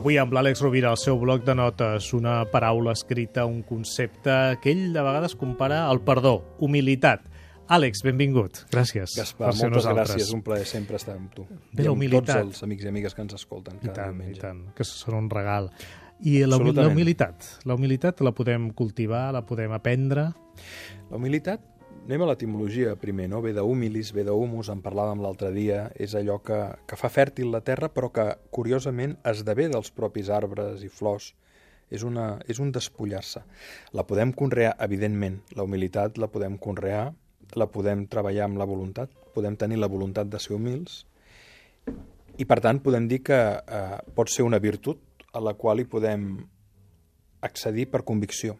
Avui amb l'Àlex Rovira, al seu bloc de notes, una paraula escrita, un concepte que ell de vegades compara al perdó, humilitat. Àlex, benvingut. Gràcies Gaspar, per ser moltes nosaltres. gràcies. Un plaer sempre estar amb tu. Bé, I amb humilitat. tots els amics i amigues que ens escolten I cada tant, i diumenge. tant, que són un regal. I la, humilitat, la humilitat la podem cultivar, la podem aprendre... La humilitat, anem a l'etimologia primer, no? Ve d'humilis, ve d'humus, en parlàvem l'altre dia, és allò que, que fa fèrtil la terra, però que, curiosament, esdevé dels propis arbres i flors. És, una, és un despullar-se. La podem conrear, evidentment. La humilitat la podem conrear, la podem treballar amb la voluntat, podem tenir la voluntat de ser humils, i per tant podem dir que eh, pot ser una virtut a la qual hi podem accedir per convicció.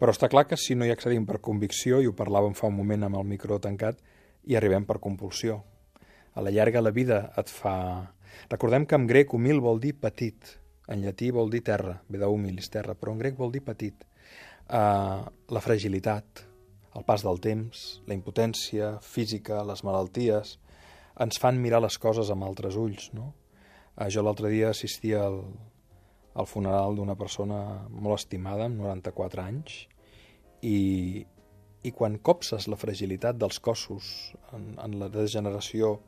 Però està clar que si no hi accedim per convicció, i ho parlàvem fa un moment amb el micro tancat, hi arribem per compulsió. A la llarga la vida et fa... Recordem que en grec humil vol dir petit, en llatí vol dir terra, ve d'humilis, terra, però en grec vol dir petit. Uh, la fragilitat, el pas del temps, la impotència física, les malalties, ens fan mirar les coses amb altres ulls, no? Uh, jo l'altre dia assistia al, al funeral d'una persona molt estimada, amb 94 anys, i, i quan copses la fragilitat dels cossos en, en la degeneració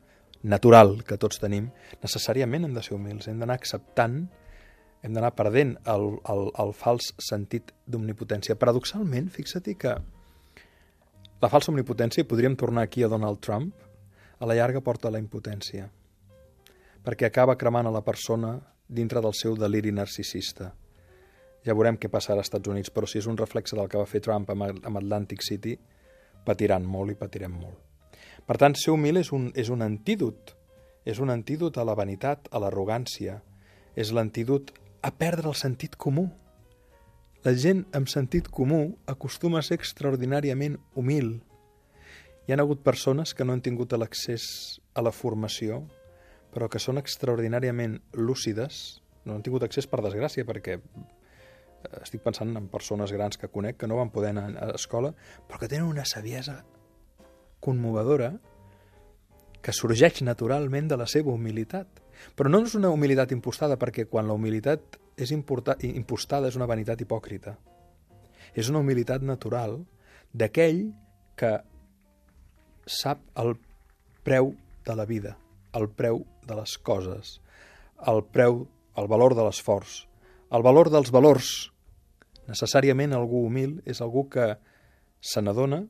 natural que tots tenim, necessàriament hem de ser humils, hem d'anar acceptant, hem d'anar perdent el, el, el fals sentit d'omnipotència. Paradoxalment, fixa-t'hi que la falsa omnipotència, i podríem tornar aquí a Donald Trump, a la llarga porta a la impotència, perquè acaba cremant a la persona dintre del seu deliri narcisista. Ja veurem què passarà als Estats Units, però si és un reflexe del que va fer Trump amb, Atlantic City, patiran molt i patirem molt. Per tant, ser humil és un, és un antídot. És un antídot a la vanitat, a l'arrogància. És l'antídot a perdre el sentit comú. La gent amb sentit comú acostuma a ser extraordinàriament humil. Hi han hagut persones que no han tingut l'accés a la formació, però que són extraordinàriament lúcides, no han tingut accés per desgràcia, perquè eh, estic pensant en persones grans que conec que no van poder anar a escola, però que tenen una saviesa conmovedora que sorgeix naturalment de la seva humilitat. Però no és una humilitat impostada, perquè quan la humilitat és impostada és una vanitat hipòcrita. És una humilitat natural d'aquell que sap el preu de la vida, el preu de les coses, el preu, el valor de l'esforç, el valor dels valors. Necessàriament algú humil és algú que se n'adona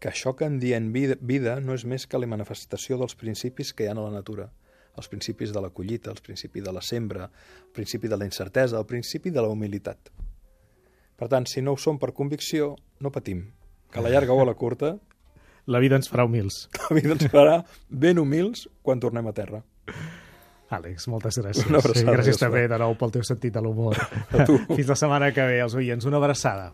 que això que en diem vida, vida no és més que la manifestació dels principis que hi ha a la natura, els principis de la collita, els principis de la sembra, el principi de la incertesa, el principi de la humilitat. Per tant, si no ho som per convicció, no patim, que a la llarga o a la curta La vida ens farà humils. la vida ens farà ben humils quan tornem a terra. Àlex, moltes gràcies. Una abraçada, I gràcies també de nou pel teu sentit de l'humor. Fins la setmana que ve, els oients. Una abraçada.